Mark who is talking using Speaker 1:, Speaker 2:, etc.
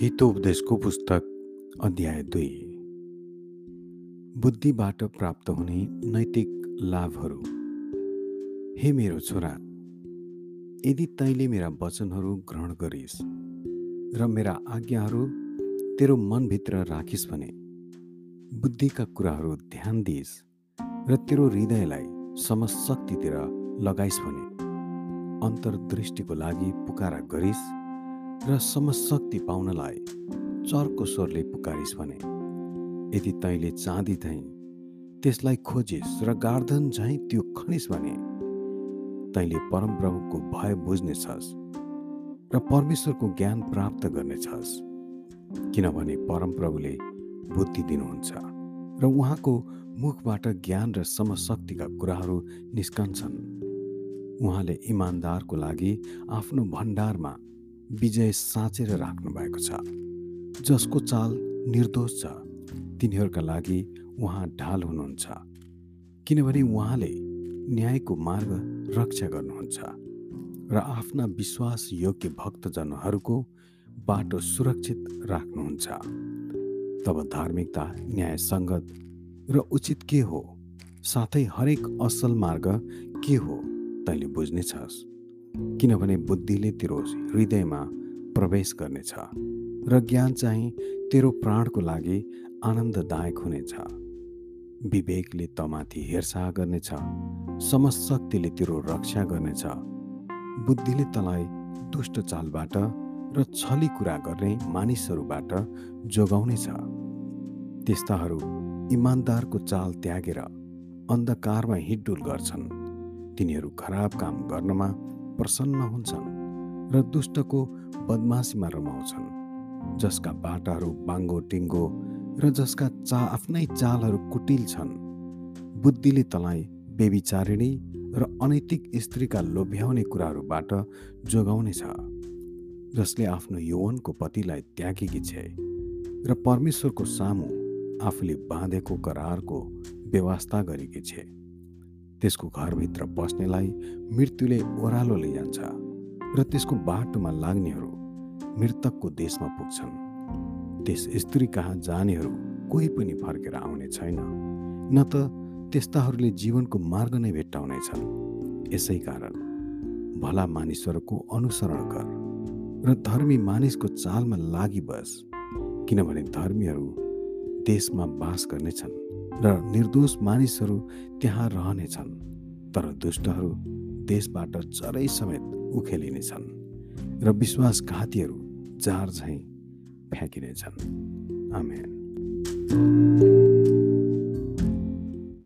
Speaker 1: हितोपदेशको पुस्तक अध्याय दुई। बुद्धिबाट प्राप्त हुने नैतिक लाभहरू। हे मेरो छोरा यदि तैँले मेरा वचनहरू ग्रहण गरिस् र मेरा आज्ञाहरू तेरो मनभित्र राखिस् भने बुद्धिका कुराहरू ध्यान दिइस् र तेरो हृदयलाई समशक्तितिर लगाइस् भने अन्तर्दृष्टिको लागि पुकारा गरिस्। र समशक्ति पाउनलाई चर्को स्वरले पुकारिस् भने यदि तैँले चाँदी धैँ त्यसलाई खोजिस् र गार्धन झैँ त्यो खनिस् भने तैँले परमप्रभुको भय बुझ्नेछस् र परमेश्वरको ज्ञान प्राप्त गर्नेछस् किनभने परमप्रभुले बुद्धि दिनुहुन्छ र उहाँको मुखबाट ज्ञान र समशक्तिका कुराहरू निस्कन्छन्। उहाँले इमान्दारको लागि आफ्नो भण्डारमा विजय साँचेर राख्नु भएको छ। जसको चाल निर्दोष छ। तिनीहरूका लागि उहाँ ढाल हुनुहुन्छ। किनभने उहाँले न्यायको मार्ग रक्षा गर्नुहुन्छ र आफ्ना विश्वास योग्य भक्तजनहरूको बाटो सुरक्षित राख्नुहुन्छ। तब धार्मिकता न्याय सङ्गत र उचित के हो? साथै हरेक असल मार्ग के हो? तैँले बुझ्नेछस्। किनभने बुद्धिले तेरो हृदयमा प्रवेश गर्नेछ र ज्ञान चाहिँ तेरो प्राणको लागि आनन्ददायक हुनेछ। विवेकले तमाथि हेरचाह गर्नेछ समशक्तिले तेरो रक्षा गर्नेछ। बुद्धिले तँलाई दुष्ट चालबाट र छली कुरा गर्ने मानिसहरूबाट जोगाउनेछ। त्यस्ताहरू इमान्दारको चाल त्यागेर अन्धकारमा हिडडुल गर्छन्। तिनीहरू खराब काम गर्नमा प्रसन्न हुन्छन् र दुष्टको बदमासीमा रमाउँछन् जसका बाटाहरू बाङ्गो टिङ्गो र जसका चा आफ्नै चालहरू कुटिल छन्। बुद्धिले तँलाई बेबिचारिणी र अनैतिक स्त्रीका लोभ्याउने कुराहरूबाट जोगाउनेछ जसले आफ्नो यौवनको पतिलाई त्यागेकी छे र परमेश्वरको सामु आफूले बाँधेको करारको व्यवस्था गरेकी छे त्यसको घरभित्र पस्नेलाई मृत्युले ओह्रालो लैजान्छ र त्यसको बाटोमा लाग्नेहरू मृतकको देशमा पुग्छन्। त्यस स्त्री कहाँ जानेहरू कोही पनि फर्केर आउने छैन न त त्यस्ताहरूले जीवनको मार्ग नै भेट्टाउनेछन्। यसै कारण भला मानिसहरूको अनुसरण गर र धर्मी मानिसको चालमा लागि बस किनभने धर्मीहरू देशमा बास गर्नेछन्। र निर्दोष मानिसहरू त्यहाँ रहनेछन् तर दुष्टहरू देशबाट जरै समेत उखेलिनेछन् र विश्वासघातीहरू जार झैँ फ्याँकिनेछन्। आमेन।